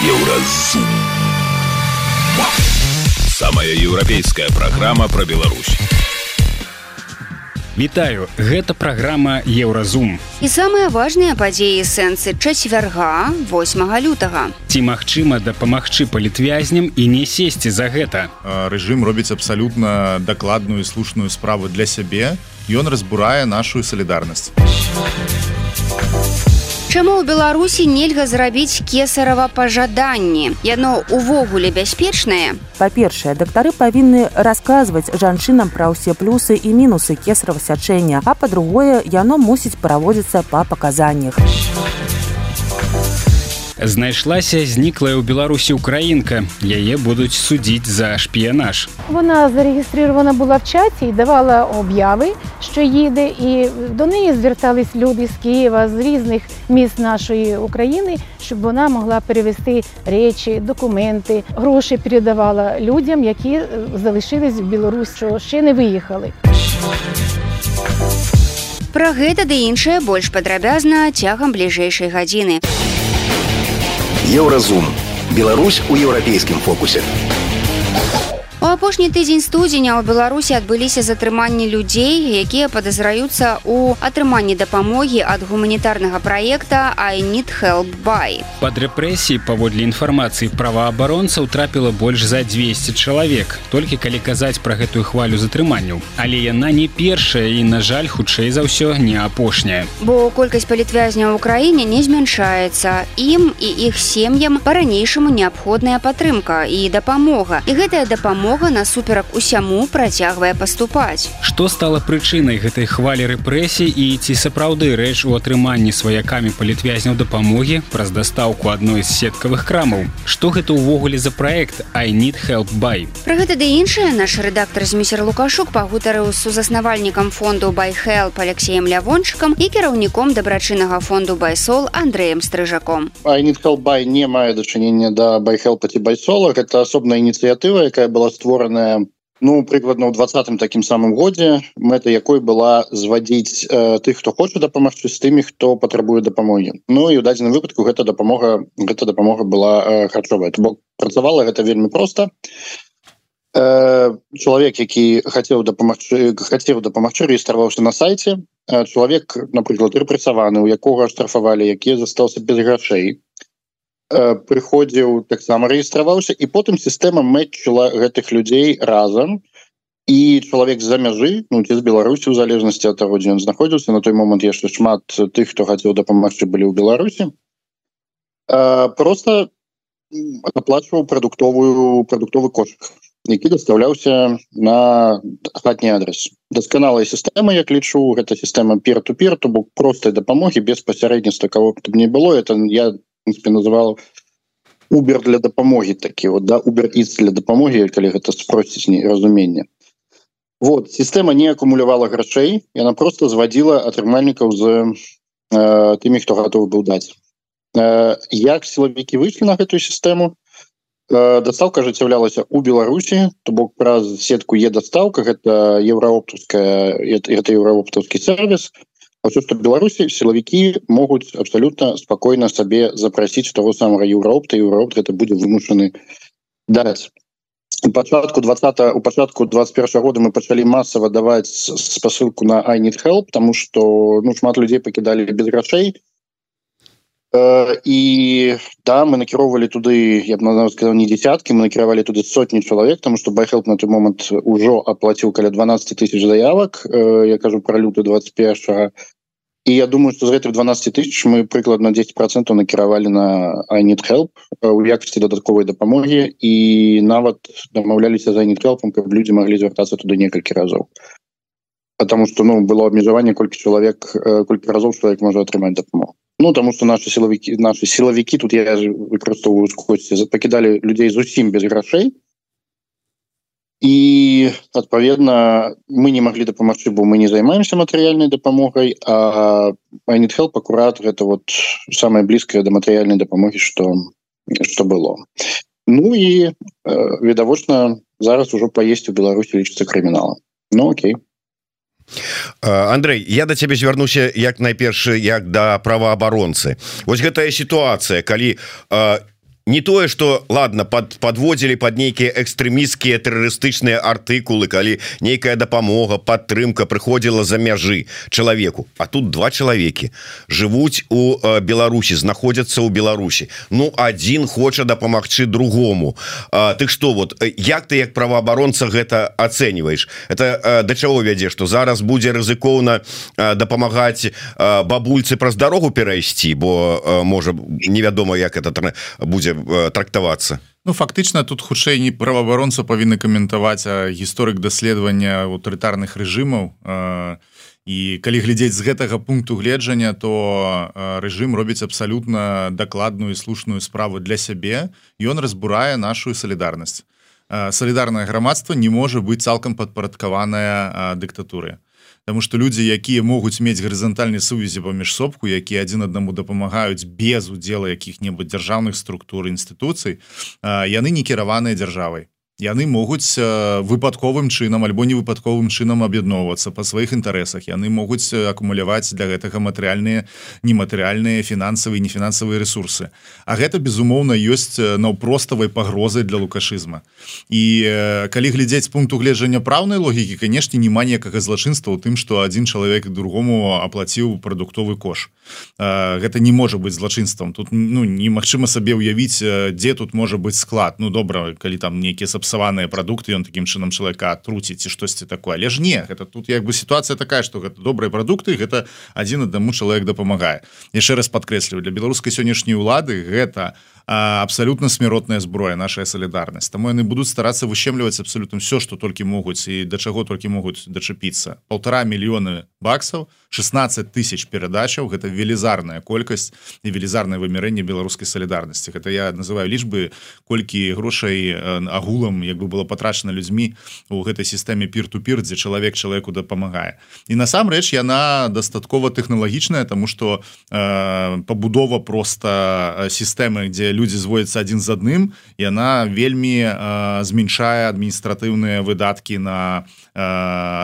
Еўразум. Самая еўрапейская праграма пра Беларусь. Вітаю, гэта праграма Еўразум. І самыя важныя падзеі сэнсы чацвярга 8 лютага. Ці магчыма дапамагчы палітвязням і не сесці за гэта. Рэжым робіць абсалютна дакладную і слушную справу для сябе. Ён разбурае нашу салідарнасць. Чаму ў Беларусі нельга зрабіць кесарава пажаданні? Яно ўвогуле бяспечнае. Па-першае, дактары павінны расказваць жанчынам пра ўсе плюсы і мінусы кесарава сячэння, а па-другое, яно мусіць праводзіцца па паказаннях знайшлася зніклая ў беларусі украінка. Яе будуць судзіць за шпіянаж. Вона зарегістрована була в чаті і давала обяви що їде і до неї звертались люди з києва з різних міст нашої України щоб вона могла перевести речі документи гроші передавала людям які залишились в білорусь що ще не виїхали. Пра гэта ды іншае больш падрабязна цягам бліжэйшай гадзіны. Еўразум. Беларусь у еўрапейскім фокусе. У апошні тыдзень студзеня ў беларусі адбыліся затрыманні людзей якія падазраюцца ў атрыманні дапамогі ад гуманітарнага праекта айнит help by под рэпрэсіі паводле інфармацыі праваабаронцаў трапіла больш за 200 чалавек толькі калі казаць пра гэтую хвалю затрыманняў. Але яна не першая і на жаль хутчэй за ўсё не апошняя. Бо колькасць палітвязня ў краіне не змяншаецца. Ім і іх сем'ям па-ранейшаму неабходная падтрымка і дапамога. І гэтая дапамога дапамога насуперак усяму працягвае паступаць. Што стала прычынай гэтай хвалі рэпрэсій і ці сапраўды рэч у атрыманні сваякамі палітвязняў дапамогі праз дастаўку адной з сеткавых крамаў. Што гэта ўвогуле за праект Айнит help by. Пра гэта ды іншае наш рэдактар змісер Лукашук пагутарыў з сузаснавальнікам фонду байхел Алексеем лявончыкам і кіраўніком дабрачыннага фонду байсол Андреем стрыжаком. Айнит help by не мае дачынення да байхел паці байсола гэта асобная ініцыятыва якая была створаная ну прыкладна ў двадцатым такім самым годзе мэта якой была звадзіць э, тых хто хоча дапамагчы з тымі хто патрабуе дапамогі. Ну і у дадзеным выпадку гэта дапамога гэта дапамога была э, харчовая. Бок працавала гэта вельмі проста. Э, чалавек які хацеў дапамагчы хацеў дапамагчы рэгістраваўся на сайце. Э, чалавек напрыклад рэпрэсаваны у якога штрафавалі якія застаўся без грашэй прыходзіў таксама рэгістраваўся і потым сістэма мэтчыла гэтых людзей разам і чалавек з-за мяжы ну ці з беларусі у залежнасці ад таго дзе ён знаходзіўся на той момант яшчэ шмат тых хто хацеў дапамагчы былі ў беларусі просто аплачваў прадуктовую прадуктовы кошт які даставляўся на хатні адрес. Дасканалая сістэма як лічу гэта сістэма пер-ту-пер то бок простай дапамогі без пасярэдніцтва кого б не было. Это я принципе называл убер для дапамоги такі вот да убер для дапамоги калі гэта спросіць не разумення вот сістэма не акумулявала грашэй яна просто зводила атрымальнікаў з э, тымі хто готов быў даць э, як сілавікі выйшлі на гэтую сістэму э, дастаўка ажыццяўлялася у беларусі то бок праз сетку е дастаўка гэта еўраоптуская это еўраоптаўскі сервис что беларуси силовики могут абсолютно спокойно себе запросить того самого европа европа это будет вымушаны дать початку 20 у початку 21 года мы почали массово давать спасылку на need help потому что ну шмат людей покидали без грошей і да мы накіроўвалі туды я б сказал не десяткі мы накіравалі туды сотні чалавек тому что байхел на той момант ужо аплаціў каля 12 тысяч заявак я кажу про люты 21 і я думаю что з гэтых 12 тысяч мы прыкладна 10 процентов накіравалі на айнит help у якасці дадатковай дапамогі і нават дамаўляліся за нітхелпом каб людзі маглі звяртацца туды некалькі разоў потому что ну было абмежаванне колькі чалавек колькі разоў чалавек можа атрымаць дапамогу Ну тому что наши силовики наши силовики тут я выкарыстоўваю косці покидали людей зусім без грошей. І адпаведна мы не могли дапамагчы бо мы не займаемся матэрыяльнай дапамогай а help акурат гэта вот самое блізкае да матэрыяльнай дапамогі что что было. Ну і э, відавочна зараз ужо паесці у Беларусі лічыцца крымінала Ну Окей Андрей я до цябе звярнуся як найперш як да праваабаронцы Вось гэтая сітуацыя калі не тое что ладно под подводзілі под нейкія экстрэміскія тэрарыстычныя артыкулы калі нейкая дапамога падтрымка прыходзіла за мяжы чалавеку а тут два чалавекі жывуць у Беларусі знаходзяцца ў Беларусі Ну один хоча дапамагчы другому. Ты что вот як ты як праваабаронца гэта ацэньваешь это да чаго вядзе что зараз будзе рызыкоўна дапамагаць бабульцы праз дарогу перайсці бо можа невядома як это будзе трактавацца Ну фактычна тут хутчэй не праваабаронца павінны каментаваць гісторык даследавання аўтарытарных рэжымаў. І калі глядзець з гэтага пункту гледжання то рэжым робіць абсалютна дакладную і слушную справу для сябе. Ён разбурае нашу салідарнасць. Салідарнае грамадства не можа быць цалкам падпарадкаваная дыктатуры Таму што людзі якія могуць мець гарызантальнай сувязі паміж сопку які адзін аднаму дапамагаюць без удзела якіх-небудзь дзяржаўных структур інстытуцый яны не кіраваныя дзяржавай яны могуць выпадковым чынам альбо невыпадковым чынам аб'ядноўвацца па сваіх інтарэсах. Яны могуць акумуляваць для гэтага матэрыяльныя нематэрыяльныя фінансавыя нефінансавыя ресурсы А гэта безумоўна ёсць наўпроставай пагрозай для лукашызма. І калі глядзець пункту гледжання праўнай логікі канешне няма ніякага злачынства ў тым што адзін чалавек другому аплаціў прадуктовы кош гэта не можа быць злачынствам. Тут ну немагчыма сабе ўявіць дзе тут можа быць склад. Ну добра калі там нейкія сапсаваныя прадукты ён таким чынам чалавека труціць ці штосьці такое. Але ж не гэта тут як бы сітуацыя такая что гэта добрыя прадукты гэта адзін аднаму чалавек дапамагае. Яшчэ раз падкрэсліваю для беларускай сённяшняй улады гэта абсалютна смяротная зброя наша салідарнасць таму яны будуць старацца вышемліваць абсалютна все что толькі могуць і да чаго толькі могуць дачапіцца. Полтора мільёны баксаў 16 тысяч перадачаў гэта велізарная колькасць і велізарнае вымярэнне беларускай салідарнасці. Гэта я называю лічбы колькі грошай агулам як бы было патрачана людзьмі у гэтай сістэме пир-ту-пир дзе чалавек чалавеку дапамагае. І насамрэч яна дастаткова тэхналагічная тому что э, пабудова просто сістэмы дзе люди зводятся адзін з адным яна вельмі э, змяншае адміністратыўныя выдаткі на э,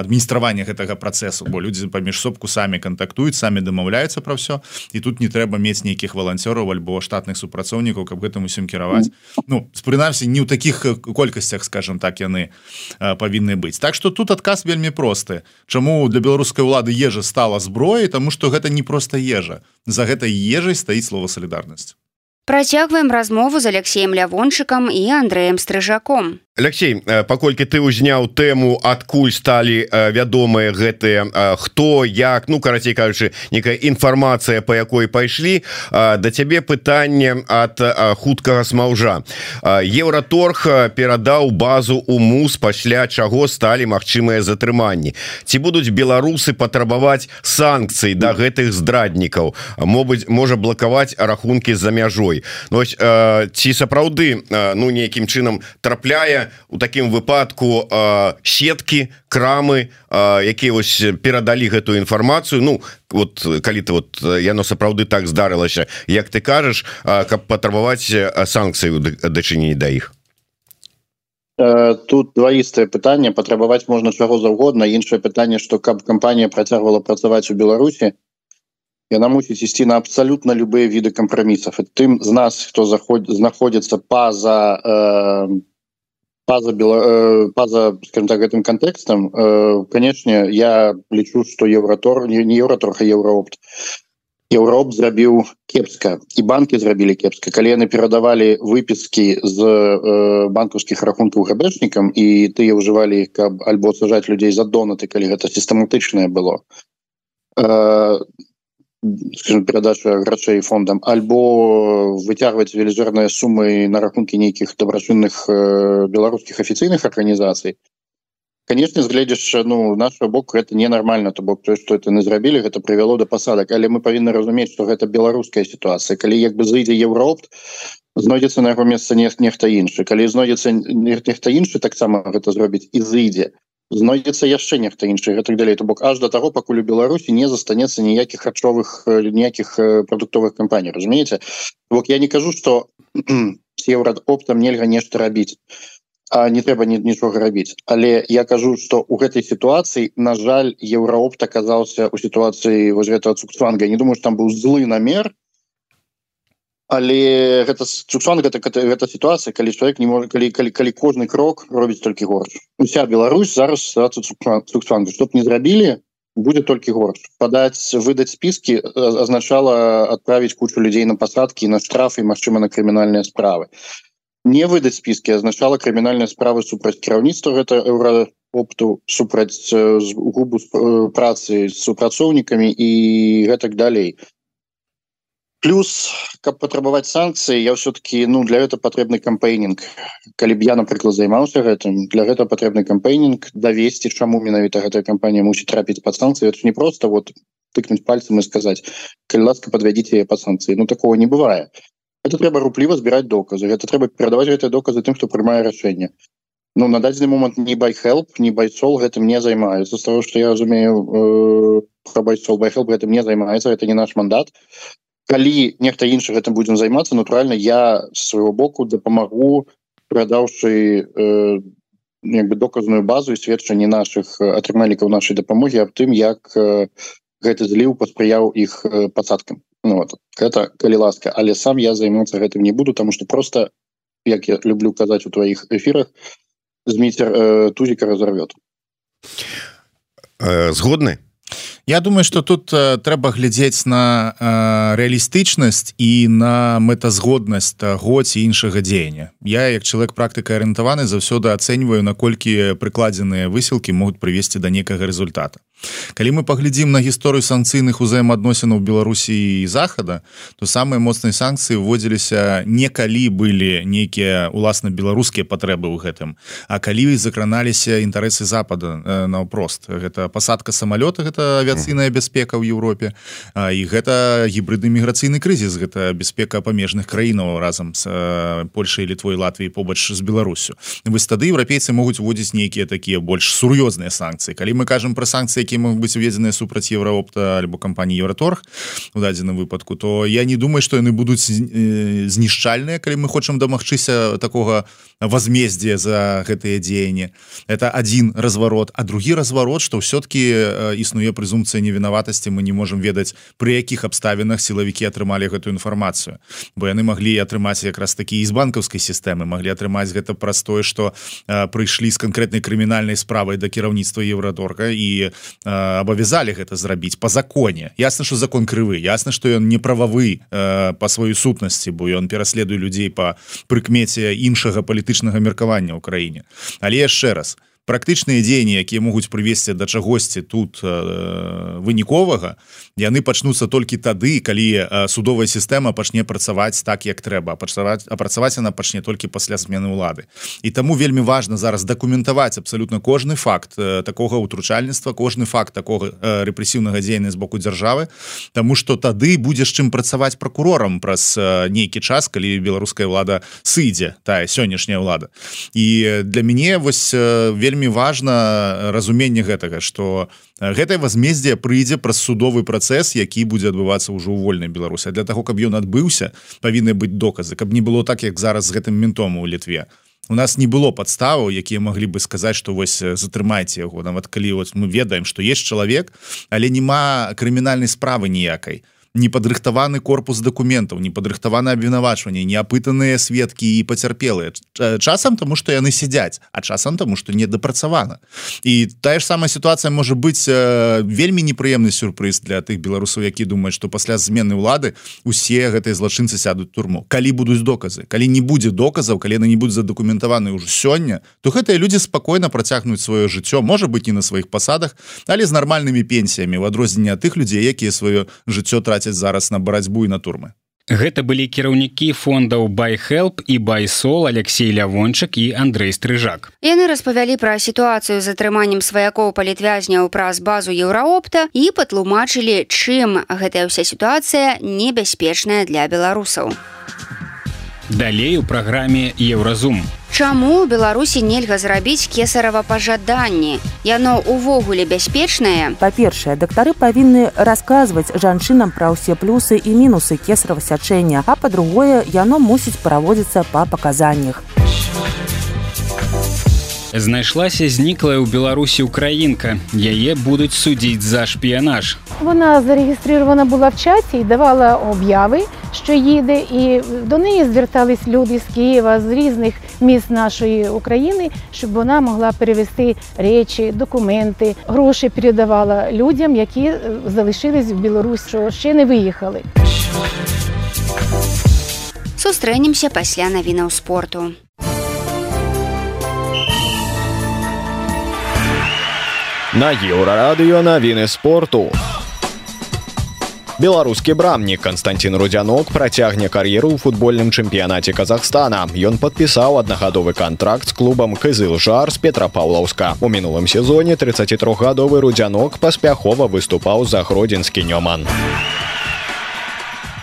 адміністраванне гэтага працэсу бо людзі паміж сопку самі кантактуюць самі дамаўляюцца пра ўсё і тут не трэба мець нейкіх валанцёраў альбо штатных супрацоўнікаў каб гэтым усім кіраваць. Ну прынамсі не ў таких колькасцях скажем так яны э, павінны быць. Так что тут адказ вельмі просты. Чаму для беларускай улады ежа стала зброяй? Тому что гэта не просто ежа. За гэтай ежай стаіць слова салідарнасць Працягваем размову з Алексеем Лявончыкам і Андрэем Стрыжаком. Алексей паколькі ты ўзняў тэму адкуль сталі вядомыя гэтыя хто як ну карацей кажучы некая інфармацыя по якой пайшлі да цябе пытанне ад хуткага смаўжа. Еўраторг перадаў базу у мус пасля чаго сталі магчымыя затрыманні. Ці будуць беларусы патрабаваць санкцый да гэтых здраднікаў? Мобыць можа блакаваць рахункі за мяжой. Ну, ці сапраўды ну нейкім чынам трапляе у такім выпадку сеткі крамы якія вось перадалі гэтую інфармацыю. Ну вот калі ты вот яно сапраўды так здарылася Як ты кажаш каб патрабаваць санкцыю дачыненні да іх. Тут дваістае пытанне. Патрабаваць можна чаго заўгодна. Іншае пытанне што каб кампанія працягвала працаваць у Беларусі яна мусіць ісці на абсалютна любыя віды кампрамісаў. Тым з нас хто заходзіць знаходзіцца па-за э, паза бела э, паза скажем так гэтым контекстам э, канешне я лічу что евротор не евроторха евроопт. Еўроп зрабіў кепска і банки зрабілі кепска. Калі яны перадавалі выпіски з э, банкаўскіх рахункаў габэшнікам і тыя ўжывалі каб альбо сажаць людзей за донаты калі гэта сістэматычнае было. Э, перадача грачэй фондам альбо выцягваць велізарныя сумы на рахункі нейкіх дабрачынных э, беларускіх афіцыйных арганізацый конечно згледзяш ну наш бок это ненармальна то бок то что это не зрабілі гэта прывяло до пасадак але мы павінны разумець что гэта беларуская сітуацыя калі як бы зайдзе еўропт знойдзецца на яго месца не нехта іншы калі знойдзецца нехта іншы таксама гэта зробіць і зыдзе то знойдзецца яшчэ нехта іншы гэтак далей. То бок аж до таго пакуль у Беларусі не застанецца ніякіх харчовых ніякіх прадуктовых кампаній разумееце? Бок я не кажу что с евро оптам нельга нешта рабіць а не трэба ні, нічога рабіць. Але я кажу что у гэтай сітуацыі на жаль еўраопт аказаўся у сітуацыі вось гэтага цукцванга. Не думаю там быў злы намер але гэта суксон гэта гэта сітуацыя калі чалавек не можа калі калі калі кожны крок робіць толькі горш. Уся Беларусь зараз суксан чтоб не зрабілі будет толькі горш. Падаць выдаць спіски азначала отправить кучу людзей на пасадки на штрафы Мачыма на крымінальныя справы. Не выдаць спіски азначала крымінальныя справы супраць кіраўніцтва гэта еўра опту супраць губу працы з супрацоўнікамі і гэтак далей. то плюс каб патрабаваць санкцыі я все-таки ну для этого патрэбны кампейнинг. Калі б я напрыклад займаўся гэтым для гэта патрэбны кампейнинг. Давесці чаму менавіта гэтая кампанія мусіць трапіць под санкцыі это не просто вот тыкнуть пальцем и сказать калі ласка подвядите по санкцыі ну такого не бывае это трэба рупліва збіраць доказы. Это трэба перадаваць гэтыя доказы тым хто прымае рашэнне Ну на дадзены момант не байхелп не байцол гэтым не займаюцца з того что я разумею э, байцол байхелп гэтым не займаецца это не наш мандат калі нехта іншы гэтым будзем займацца натуральна я свайго боку дапамагу прадаўшы э, як бы доказную базу і сведчанні наших атрымальнікаў нашай дапамогі аб тым як э, гэты зліў паспрыяў іх э, пасадкам ну, вот. это калі ласка але сам я займацца гэтым не буду тому что просто як я люблю казаць у тваіх эфирах зміцер э, тузіка разорвет э, згодны Я думаю что тут э, трэба глядзець на э, рэалістычнасць і на мэтазгоднасць таго ці іншага дзеяння. Я як чалавек практыка арыентаваны заўсёды ацэньваю наколькі прыкладзеныя высілкі могуць прывесці да некага результата калі мы паглядзім на гісторыю санкцыйных узаемаадносінаў беларусі і захада то самыя моцныя санкцыі вводзіліся не калі былі нейкія уласна беларускія патрэбы ў гэтым а калі закраналіся інтарэсы запада э, наўпрост. Гэта пасадка самалёта гэта авіяцыйная бяспека ў Еўропе і гэта гібридны міграцыйны крызіс гэта бяспека памежных краінаў разам з э, Польшай или твой Латвіі побач з Беларусю. Вось тады еўрапейцы могуць вводзіць нейкія такія больш сур'ёзныя санкцыі. Калі мы кажам про санкцыі які могуць быць уведзеныя супраць еўраопта альбо кампаніі еўраторг у дадзеным выпадку то я не думаю што яны будуць э, знішчальныя калі мы хочам дамагчыся такога возмездзя за гэтыя дзеянні. Это один разварот а другі разварот что все-таки э, існуе прэзумцыя невінаватасці. Мы не можемм ведаць пры якіх абставінах сілавікі атрымалі гэтую інфармацыю. Бо яны маглі атрымаць якраз такі з банкаўскай сістэмы маглі атрымаць гэта простое что э, прыйшлі з канкрэтнай крымінальнай справай да кіраўніцтва еўраторга і абавязалі гэта зрабіць по законе. Ясна что закон крывы ясна что ён не прававы э, по сваёй сутнасці бо ён пераследуе людзей по прыкмеце іншага палітычнага меркавання ў краіне. Але яшчэ раз практычныя дзеянні якія могуць прывесці да чагосьці тут э, выніковага яны пачнуцца толькі тады калі э, судовая сістэма пачне працаваць так як трэба. Пачаваць апрацаваць она пачне толькі пасля змены ўлады. І таму вельмі важна зараз дакументаваць абсалютна кожны факт э, такога ўтручальніцтва кожны факт такога э, рэпрэсіўнага дзеяння з боку дзяржавы Таму что тады будзеш чым працаваць прокурорам праз э, нейкі час калі беларуская ўлада сыдзе тая сённяшняя ўлада. І для мяне вось э, вельмі вельмі важно разуменне гэтага что гэтае возмездзе прыйдзе праз судовы працэс які будзе адбывацца ўжо ў вольнай беларуся для того каб ён адбыўся павінны быць доказы. Каб не было так як зараз з гэтым ментом у літве. У нас не было подставаў якія могли бы сказаць что вось затрымайце яго. Нават калі вот мы ведаем что есть чалавек але няма крымінальнай справы ніякай. то не падрыхтаваны корпус документаў не падрыхтаваны абвінавачванне неапытаныя сведкі і пацярпелыя часам тому что яны сядзяць а часам тому что не дапрацавана і тая ж самая сітуацыя можа быць э, вельмі непрыемны сюрпрыз для тых беларусаў які думаюць что пасля змены ўлады усе гэтыя злачынцы сядуць турму. Калі будуць доказы калі не будзе доказаў калі на не будзе задакументаваны ўжо сёння то гэтыя людзі спакойна працягнуць сваё жыццё можа быть не на сваіх пасадах але з нармальнымі пенсіямі в адрозненне тых людзей якія сваё жыццё траці плацяць зараз на барацьбу і на турмы Гэта былі кіраўнікі фондаў байхелп і байсол Алексей лявончык і Андрей стрыжак. Яны распавялі пра сітуацыю з атрыманнем сваякоў палітвязняў праз базу еўраопта і патлумачылі, чым гэтая ўся сітуацыя небяспечная для беларусаў. Далей у праграме еўразум. Чаму ў Беларусі нельга зрабіць кесарава пажаданні? Яно ўвогуле бяспечнае. Па-першае, дактары павінны расказваць жанчынам пра ўсе плюсы і мінусы кесарава сячэння, а па-другое, яно мусіць праводзіцца па паказаннях. знайшлася зніклая ў беларусі украінка яе будуць судзіць за шпіянаж Вона зареєстрована була в чаті і давала обяви, що їде, і до неї звертались люди з Києва, з різних міст нашої України, щоб вона могла перевести речі, документи, гроші передавала людям, які е, залишились в Білорусі, що ще не виїхали. сустрэнемся пасля навінаў спорту На еўрарадыё навіны спорту. Беларускі брамнік Константин Рудзянок працягне кар'еру ў футбольным чэмпіянаце Казахстана. Ён падпісаў аднагадовы кантракт з клубам Кызыл жар з Петрапаўлаўска. У мінулым сезоне 33гадовы рудзянок паспяхова выступаў за гродзенскі нёман.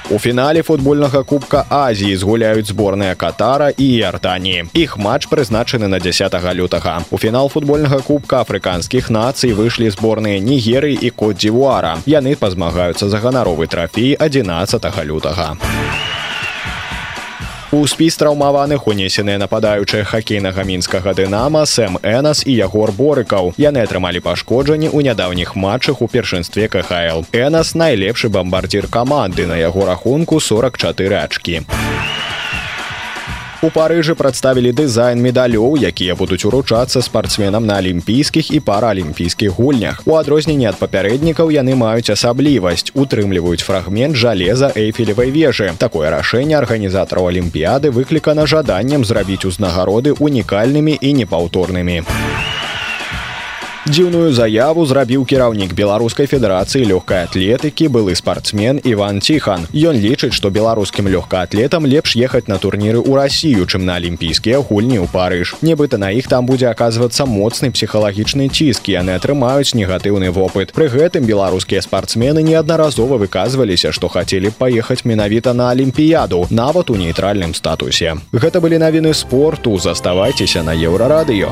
У фінале футбольнага кубка Азіі згуляюць зборныя катара і Яртаніі. Іх матч прызначаны на 10 лютага. У фінал футбольнага кубка афрыканскіх нацый выйшлі зборныя нігеры і кот дзівуара. Яны пазмагаюцца за ганаровы трафей 11 лютага. У спіс траўмаваных унесеныя нападаючыя хакейнага мінскага дынама Сэм Энас і Ягор Борыкаў. Яны атрымалі пашкоджанні ў нядаўніх матчах у першынстве КХл. Энас найлепшы бамбардзір каманды на яго рахунку 44 ачкі. У парыжы прадставілі дызайн медалёў, якія будуць уручацца спартсменам на алімпійскіх і параалімпійскіх гульнях. У адрозненне ад папярэднікаў яны маюць асаблівасць, утрымліваюць фрагмент жалеза эйфелевай вежы. Такое рашэнне арганізатараў алімпіяды выклікана жаданнем зрабіць узнагароды унікальнымі і непаўторнымі. Дзіўную заяву зрабіў кіраўнік беларускай федэрацыі лёгкай атлетыкі былы спартсмен Іван ціхан. Ён лічыць, што беларускім лёгкаатлетам лепш ехаць на турніры ў рассію, чым на алімпійскія гульні ў парыж. Нібыта на іх там будзе аказвацца моцны псіхалагічны ціск, яны атрымаюць негатыўны вопыт. Пры гэтым беларускія спартсмены неаднаразова выказваліся, што хацелі б паехаць менавіта на алімпіяду, нават у нейтральным статусе. Гэта былі навіны спорту, заставайцеся на еўрарадыё.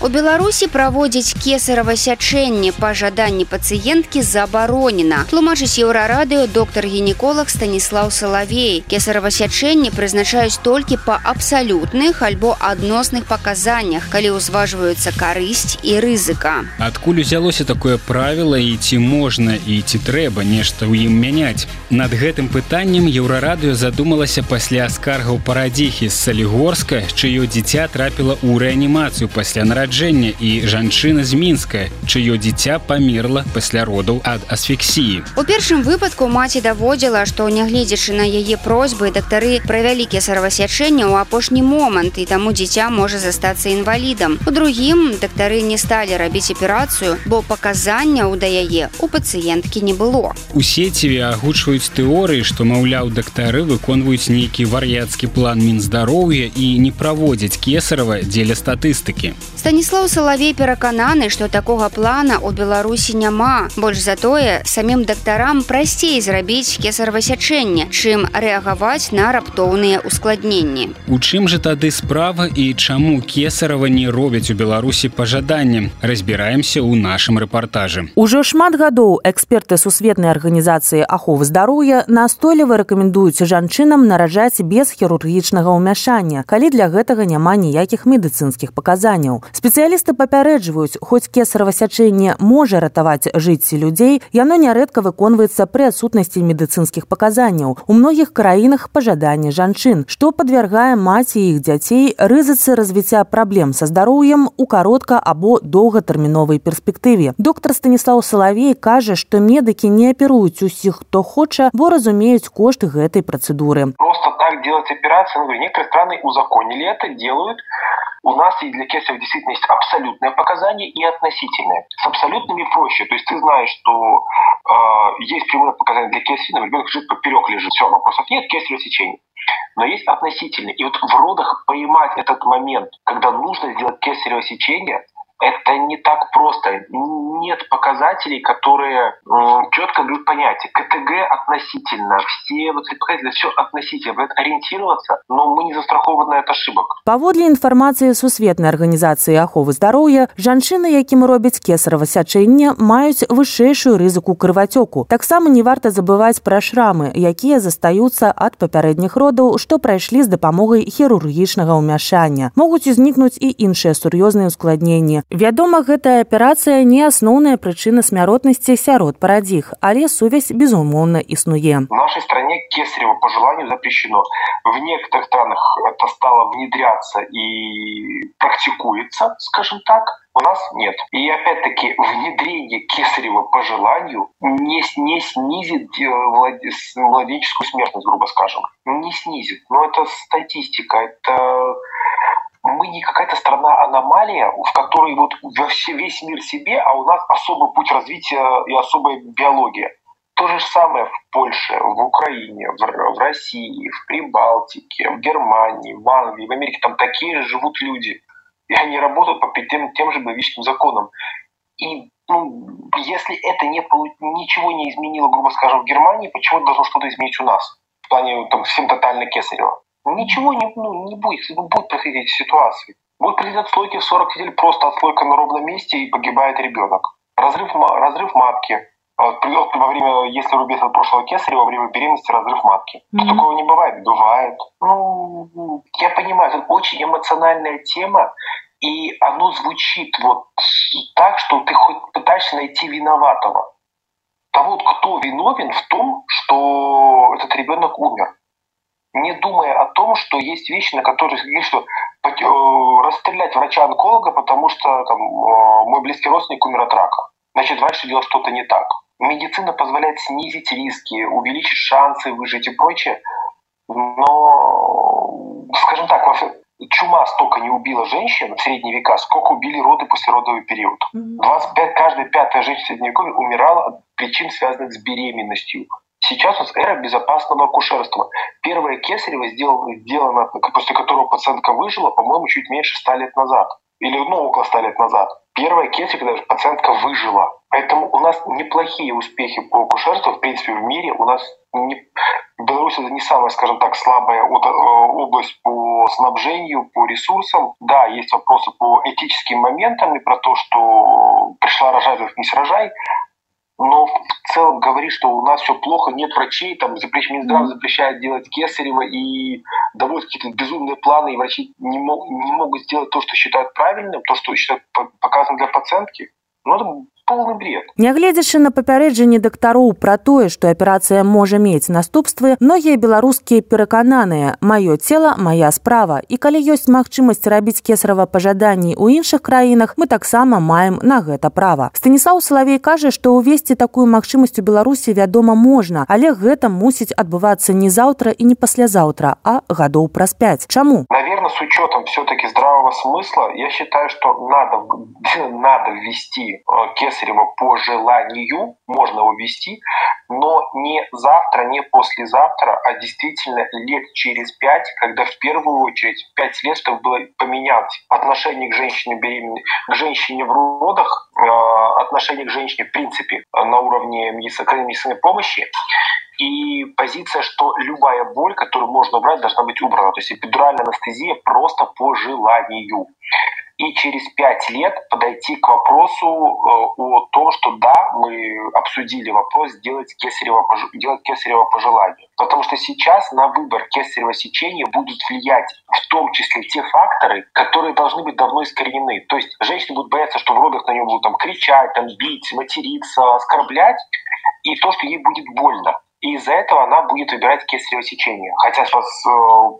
У Беларусі праводзіць кесарава сячэнне па жаданні пацыенткі забаронена. Тлумачыць еўрарадыё доктар-гінеколог Станіслаў Салавей. Кесарава сячэнне прызначаюць толькі па абсалютных альбо адносных паказаннях, калі ўзважваюцца карысць і рызыка. Адкуль узялося такое правіла і ці можна і ці трэба нешта ў ім мяняць. Над гэтым пытаннем еўрарадыё задумалася пасля скаргаў парадзіхі з Салігорска, чыё дзіця трапіла ў рэанімацыю пасля нараджэння нараджэння і жанчына з мінска чыё дзіця памерла пасля родаў ад асфіксіі. У першым выпадку маці даводзіла што нягледзячы на яе просьбы дактары правялі кесарвасячэння ў апошні момант і таму дзіця можа застацца інвалідам. У другім дактары не сталі рабіць аперацыю бо паказанняў да яе у пацыенткі не было. У сеціве агучваюць тэорыі што маўляў дактары выконваюць нейкі вар'яцкі план мінздароўя і не праводзяць кесарава дзеля статыстыкі. Стане Станіслаў Салавей перакананы, што такога плана ў Беларусі няма. Больш затое самім дактарам прасцей зрабіць кесарвасячэнне, чым рэагаваць на раптоўныя ускладненні. У чым жа тады справа і чаму кесарава не робяць у Беларусі пажаданнем, разбіраемся ў нашым рэпартажы. Ужо шмат гадоў эксперты сусветнай арганізацыі аховы здароўя настойліва рэкамендуюць жанчынам нараджаць без хірургічнага ўмяшання, калі для гэтага няма ніякіх медыцынскіх паказанняў спецыялісты папярэджваюць хоць кесарава сячэнне можа ратаваць жыцці людзей яно нярэдка выконваецца пры адсутнасці медыцынскіх паказанняў. У многіх краінах пажаданне жанчын што падвяргае маці іх дзяцей рызыцы развіцця праблем са здароўем у каротка або доўгатэрміновай перспектыве. Доктор станіслав салавей кажа што медыкі не аперуюць усіх хто хоча бо разумеюць кошты гэтай працэдуры. Просто так делать операцию ну, некоторые страны узаконили это делают у нас и для кесарева действительно есть абсолютное показание и относительное. С абсолютными проще. То есть ты знаешь, что э, есть прямое показание для кесарева, ребенок жить поперек лежит. Все, вопросов нет, кесарево сечение. Но есть относительные. И вот в родах поймать этот момент, когда нужно сделать кесарево сечение, это не так просто. Нет показателей, которые четко дают понятие. КТГ относительно, все вот эти показатели, все относительно. Это ориентироваться, но мы не застрахованы от ошибок. Паводле інфармацыі сусветнай арганізацыі аховы здароўя, жанчыны, якім робяць кесарава сячэнне, маюць вышэйшую рызыку крывацёку. Таксама не варта забываць пра шрамы, якія застаюцца ад папярэдніх родаў, што прайшлі з дапамогай хірургічнага ўмяшання. Могуць узнікнуць і іншыя сур'ёзныя ўскладненні. Вядома, гэтая аперацыя не асноўная прычына смяротнасці сярод парадзіх, але сувязь безумоўна існуе. В нашей стране кесарево по желанию запрещено. В некоторых странах это стало внедряться и практикуется, скажем так. У нас нет. И опять-таки внедрение кесарева по желанию не, не снизит младенческую смертность, грубо скажем. Не снизит. Но это статистика, это мы не какая-то страна-аномалия, в которой вот весь мир себе, а у нас особый путь развития и особая биология. То же самое в Польше, в Украине, в, России, в Прибалтике, в Германии, в Англии, в Америке. Там такие же живут люди. И они работают по тем, тем же биологическим законам. И ну, если это не, ничего не изменило, грубо скажем, в Германии, почему должно что-то изменить у нас? В плане там, всем тотально кесарево. Ничего не, ну, не будет, будет происходить ситуации. Будет происходить отслойки в 40 недель, просто отслойка на ровном месте и погибает ребенок. Разрыв, разрыв матки. Во время, если рубец от прошлого кесарева, во время беременности разрыв матки. Mm-hmm. Такого не бывает? Бывает. Ну, я понимаю, это очень эмоциональная тема, и оно звучит вот так, что ты хоть пытаешься найти виноватого. А вот кто виновен в том, что этот ребенок умер не думая о том, что есть вещи, на которые говорит, что э, расстрелять врача-онколога, потому что там, э, мой близкий родственник умер от рака. Значит, врач делал что-то не так. Медицина позволяет снизить риски, увеличить шансы выжить и прочее. Но, скажем так, чума столько не убила женщин в средние века, сколько убили роды послеродовый период. 25, каждая пятая женщина в средневековье умирала от причин, связанных с беременностью. Сейчас у нас эра безопасного акушерства. Первое кесарево сделано, сделано, после которого пациентка выжила, по-моему, чуть меньше 100 лет назад. Или ну, около 100 лет назад. Первое кесарево, когда пациентка выжила. Поэтому у нас неплохие успехи по акушерству, в принципе, в мире. У нас не... Беларусь это не самая, скажем так, слабая э, область по снабжению, по ресурсам. Да, есть вопросы по этическим моментам и про то, что пришла рожать, не сражай но в целом говорит, что у нас все плохо, нет врачей, там запрещ... Минздрав запрещает делать кесарево и доводит какие-то безумные планы, и врачи не, мог... не могут сделать то, что считают правильным, то, что считают показано для пациентки. Ну, это полный бред. Нягледзячы на папярэджанне дактароў пра тое, што аперацыя можа мець наступствы, многія беларускія перакананыя маё цела моя справа. І калі ёсць магчымасць рабіць кесарава пажаданні ў іншых краінах мы таксама маем на гэта права. Станіслав салавей кажа што ўвесці такую магчымасць у беларусі вядома можна але гэта мусіць адбывацца не заўтра і не паслязаўтра а гадоў праз 5 чаму наверное с учетом все-таки здравого смысла я считаю что надо надо ввести кесарево Кесарева по желанию можно увести, но не завтра, не послезавтра, а действительно лет через пять, когда в первую очередь пять лет, чтобы было поменять отношение к женщине беременной, к женщине в родах, э, отношение к женщине в принципе на уровне медицинской помощи, и позиция, что любая боль, которую можно убрать, должна быть убрана. То есть эпидуральная анестезия просто по желанию и через пять лет подойти к вопросу э, о том, что да, мы обсудили вопрос сделать кесарево, делать кесарево по желанию. Потому что сейчас на выбор кесарево сечения будут влиять в том числе те факторы, которые должны быть давно искоренены. То есть женщины будут бояться, что в родах на нее будут там, кричать, там, бить, материться, оскорблять, и то, что ей будет больно. И из-за этого она будет выбирать кесарево сечение. Хотя с, э,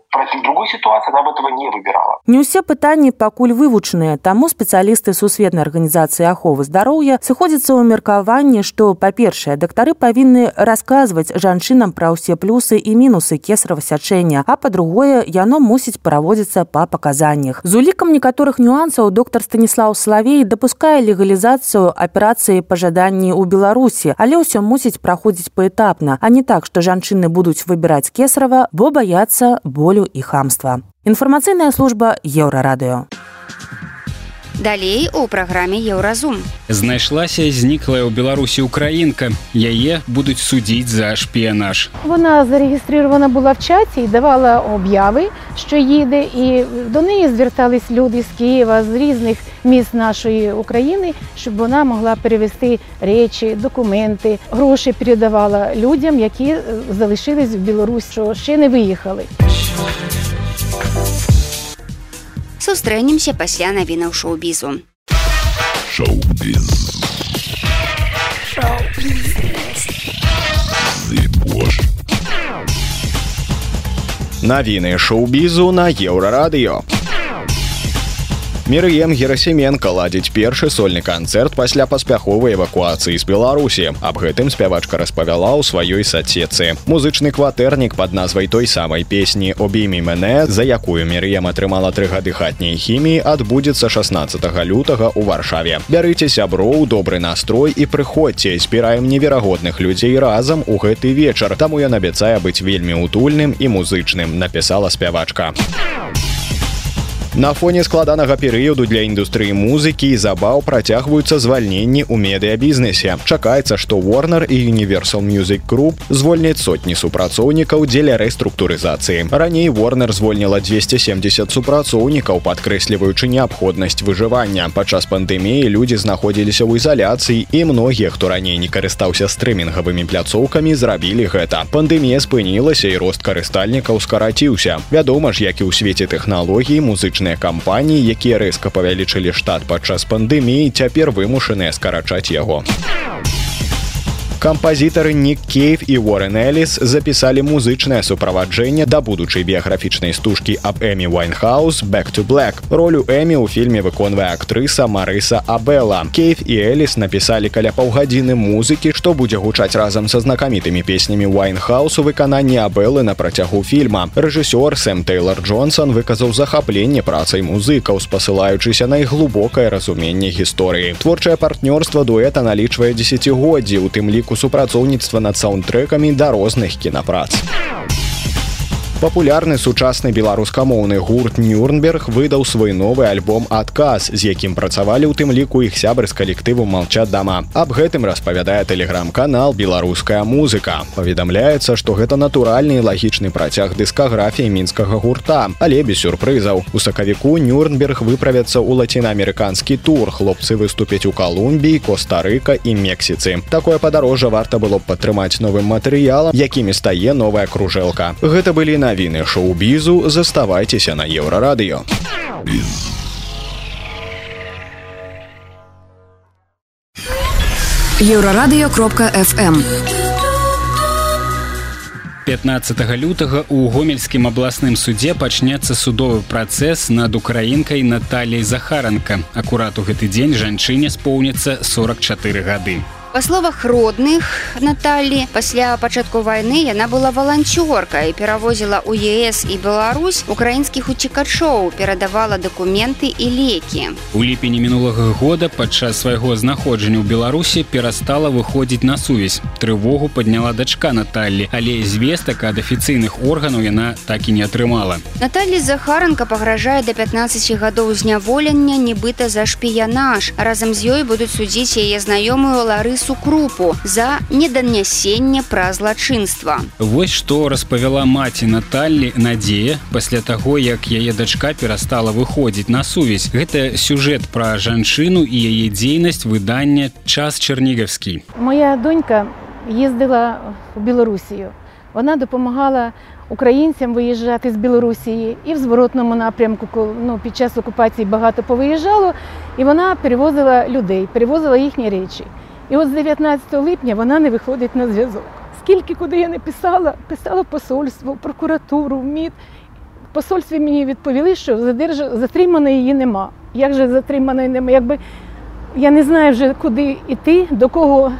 против другой ситуации она бы этого не выбирала. Не ўсе пытанні пакуль вывучаныя, таму спецыялісты сусветнай арганізацыі аховы здароўя сыходзяцца ў меркаванні, што па-першае, дактары павінны расказваць жанчынам пра ўсе плюсы і мінусы кесарава сячэння, а па-другое, яно мусіць праводзіцца па паказаннях. З улікам некаторых нюансаў доктар Станіслав Славей дапускае легалізацыю аперацыі пажаданні ў Беларусі, але ўсё мусіць праходзіць паэтапна, а не так, што жанчыны будуць выбіраць кесарава, бо баяцца болю і хамства. Інфармацыйная служба еўрарадыё. Далей у праграме еўразум знайшлася зніклая ў беларусі украінка. Яе будуць судзіць за шпіянаж. Вона зарегістрована була в чаті і давала обяви що їде і до неї звертались люди з києва з різних міст нашої України, щоб вона могла перевести речі, документи, гроші передавала людям, які е, залишились в Білорусь, що ще не виїхали. Сустрэнемся пасля навінаў шоу-бізу Шоу-біз. Зыбож. Навіны шоу-бізу на еўрарадыё. Мірыем Герасіменко ладзіць першы сольны канцэрт пасля паспяховай эвакуацыі з Беларусі. Аб гэтым спявачка распавяла ў сваёй сацецы. Музычны кватэрнік пад назвай той самай песні «Обіймі мене», за якую Мірыем атрымала тры гады хатняй хіміі, адбудзецца 16 лютага ў Варшаве. Бярыце сяброў, добры настрой і прыходзьце, збіраем неверагодных людзей разам у гэты вечар. Таму ён абяцае быць вельмі утульным і музычным, напісала спявачка. На фоне складанага перыяду для індустрыі музыкі і забаў працягваюцца звальненні ў медыябізнесе. Чакаецца, што Warner і Universal Music Group звольняць сотні супрацоўнікаў дзеля рэструктурызацыі. Раней Warner звольніла 270 супрацоўнікаў, падкрэсліваючы неабходнасць выжывання. Падчас пандэміі людзі знаходзіліся ў ізаляцыі і многія, хто раней не карыстаўся стрымінгавымі пляцоўкамі, зрабілі гэта. Пандэмія спынілася і рост карыстальнікаў скараціўся. Вядома ж, як і ў свеце тэхналогій музычныя кампаніі, якія рэзка павялічылі штат падчас пандэміі, цяпер вымушаныя скарачаць яго. Кампазітары Нік Кейв і Уоррен Эліс запісалі музычнае суправаджэнне да будучай біяграфічнай стужкі аб Эмі Вайнхаус Back to Black. Ролю Эмі ў фільме выконвае актрыса Марыса Абела. Кейв і Эліс напісалі каля паўгадзіны музыкі, што будзе гучаць разам са знакамітымі песнямі Вайнхаус у выкананні Абелы на працягу фільма. Рэжысёр Сэм Тейлор Джонсон выказаў захапленне працай музыкаў, спасылаючыся на іх глубокае разуменне гісторыі. Творчае партнёрства дуэта налічвае дзесяцігоддзі, у тым ліку ліку супрацоўніцтва над саундтрэкамі да розных кінапрац. Папулярны сучасны беларускамоўны гурт Нюрнберг выдаў свой новы альбом адказ, з якім працавалі ў тым ліку іх сябры з калектыву молчат дама. Аб гэтым распавядае тэлеграм-канал беларуская музыка. Паведамляецца, што гэта натуральны і лагічны працяг дыскаграфіі мінскага гурта, але без сюрпрызаў. У сакавіку Нюрнберг выправяцца ў лацінаамерыканскі тур. Хлопцы выступяць у Калумбіі, Коста-рыка і Мексіцы. Такое падарожжа варта было б падтрымаць новым матэрыялам, якімі стае новая кружэлка. Гэта былі на навіны шоу-бізу заставайцеся на еўрарадыё. Еўрарадыё кропка FM. 15 лютага у гомельскім абласным судзе пачнецца судовы працэс над украінкай Наталей Захаранка. Акурат у гэты дзень жанчыне споўніцца 44 гады. Па словах родных Наталі пасля пачатку вайны яна была валанцёрка і перавозіла ў ЕС і Беларусь украінскіх уцікачоў, перадавала дакументы і лекі. У ліпені мінулага года падчас свайго знаходжання ў Беларусі перастала выходзіць на сувязь. Трывогу падняла дачка Наталлі, але звестак ад афіцыйных органаў яна так і не атрымала. Наталі Захаранка пагражае да 15 гадоў зняволення нібыта за шпіянаж. Разам з ёй будуць судзіць яе знаёмую Ларысу крупу за неданясенне пра злачынства. Вось што распавяла маці Наталлі Надзея пасля таго, як яе дачка перастала выходзіць на сувязь. Гэта сюжэт пра жанчыну і яе дзейнасць выдання час чарнігаўскі. Моя донька їздила в Білорусію. Вона допомагала українцям виїжджати з Білорусі і в зворотному напрямку, ну, під час окупації багато повиїжджало, і вона перевозила людей, перевозила їхні речі. І от з 19 липня вона не виходить на зв'язок. Скільки куди я не писала, писала посольство, прокуратуру, в МІД. В посольстві мені відповіли, що затриманої її нема. Як же затриманої нема? Якби я не знаю вже куди йти, до кого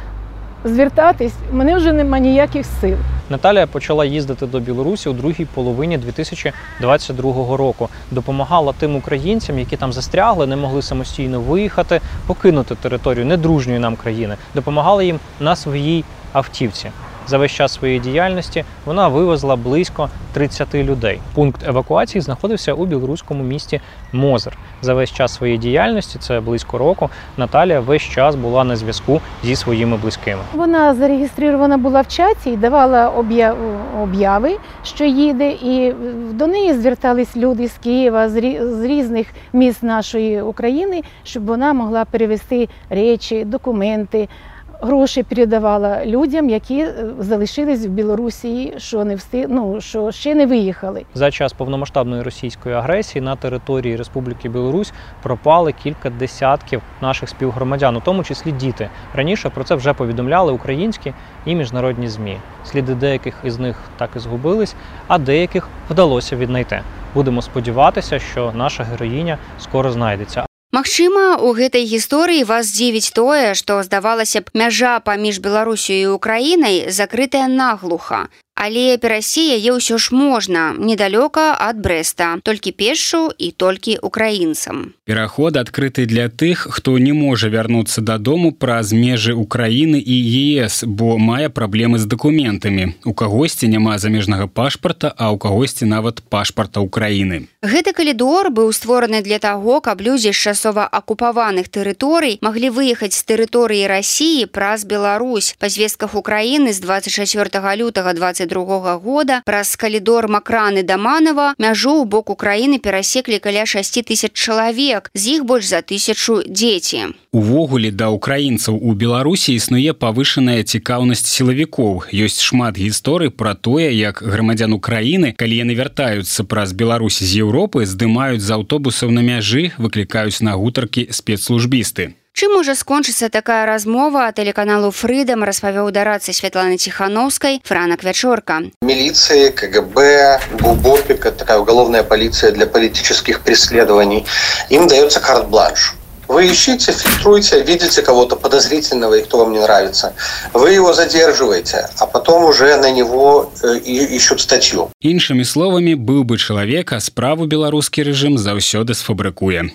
звертатись, мене вже нема ніяких сил. Наталія почала їздити до Білорусі у другій половині 2022 року. Допомагала тим українцям, які там застрягли, не могли самостійно виїхати, покинути територію недружньої нам країни. Допомагала їм на своїй автівці. За весь час своєї діяльності вона вивезла близько 30 людей. Пункт евакуації знаходився у білоруському місті Мозер. За весь час своєї діяльності, це близько року. Наталія весь час була на зв'язку зі своїми близькими. Вона зареєстрована була в чаті і давала об'яви, що їде, і до неї звертались люди з Києва, з різних міст нашої України, щоб вона могла перевести речі, документи гроші передавала людям, які е, залишились в Білорусі, що не всти... ну, що ще не виїхали. За час повномасштабної російської агресії на території Республіки Білорусь пропали кілька десятків наших співгромадян, у тому числі діти. Раніше про це вже повідомляли українські і міжнародні змі. Сліди деяких із них так і згубились, а деяких вдалося віднайти. Будемо сподіватися, що наша героїня скоро знайдеться. Магчыма, у гэтай гісторыі вас дзівіць тое, што здавалася б мяжа паміж Беларусію і Украінай закрытая наглуха, але перасі яе ўсё ж можна недалёка ад брэста толькі пешшу і толькі украінцам пераход адкрыты для тых хто не можа вярнуцца дадому праз межы украіны і ес бо мае праблемы з дакументамі у кагосьці няма замежнага пашпарта а ў кагосьці нават пашпарта украіны. Гэты калідор быў створаны для таго каб людзі з часова акупаваных тэрыторый маглі выехаць з тэрыторыі рассіі праз Беларусь. Па звестках украіны з 24 лютага 22 22 года. Праз калідор макраны даманова мяжу ў бок украіны перасеклі каля 6 тысяч чалавек з іх больш за тысячу дзеці. Увогуле да украінцаў у беларусі існуе павышаная цікаўнасць сілавікоў. Ёсць шмат гісторый пра тое як грамадзян украіны калі яны вяртаюцца праз беларусь з Еўропы здымаюць з аўтобусаў на мяжы выклікаюць на гутаркі спецслужбісты Чым можа скончыцца такая размова тэлеканалу фрыдам распавёў дарацца Святланы ціхановскай франак вячорка милиции кгб губопика такая уголовная полиция для политических преследований им дается карт-бланш. Вы ищите фильтруйте видите кого-то подозрительного и кто вам не нравится. Вы его задерживаете а потом уже на него э, ищут статью. Іншымі словамі быў бы чалавека справу беларускі рэжым заўсёды сфабрыкуе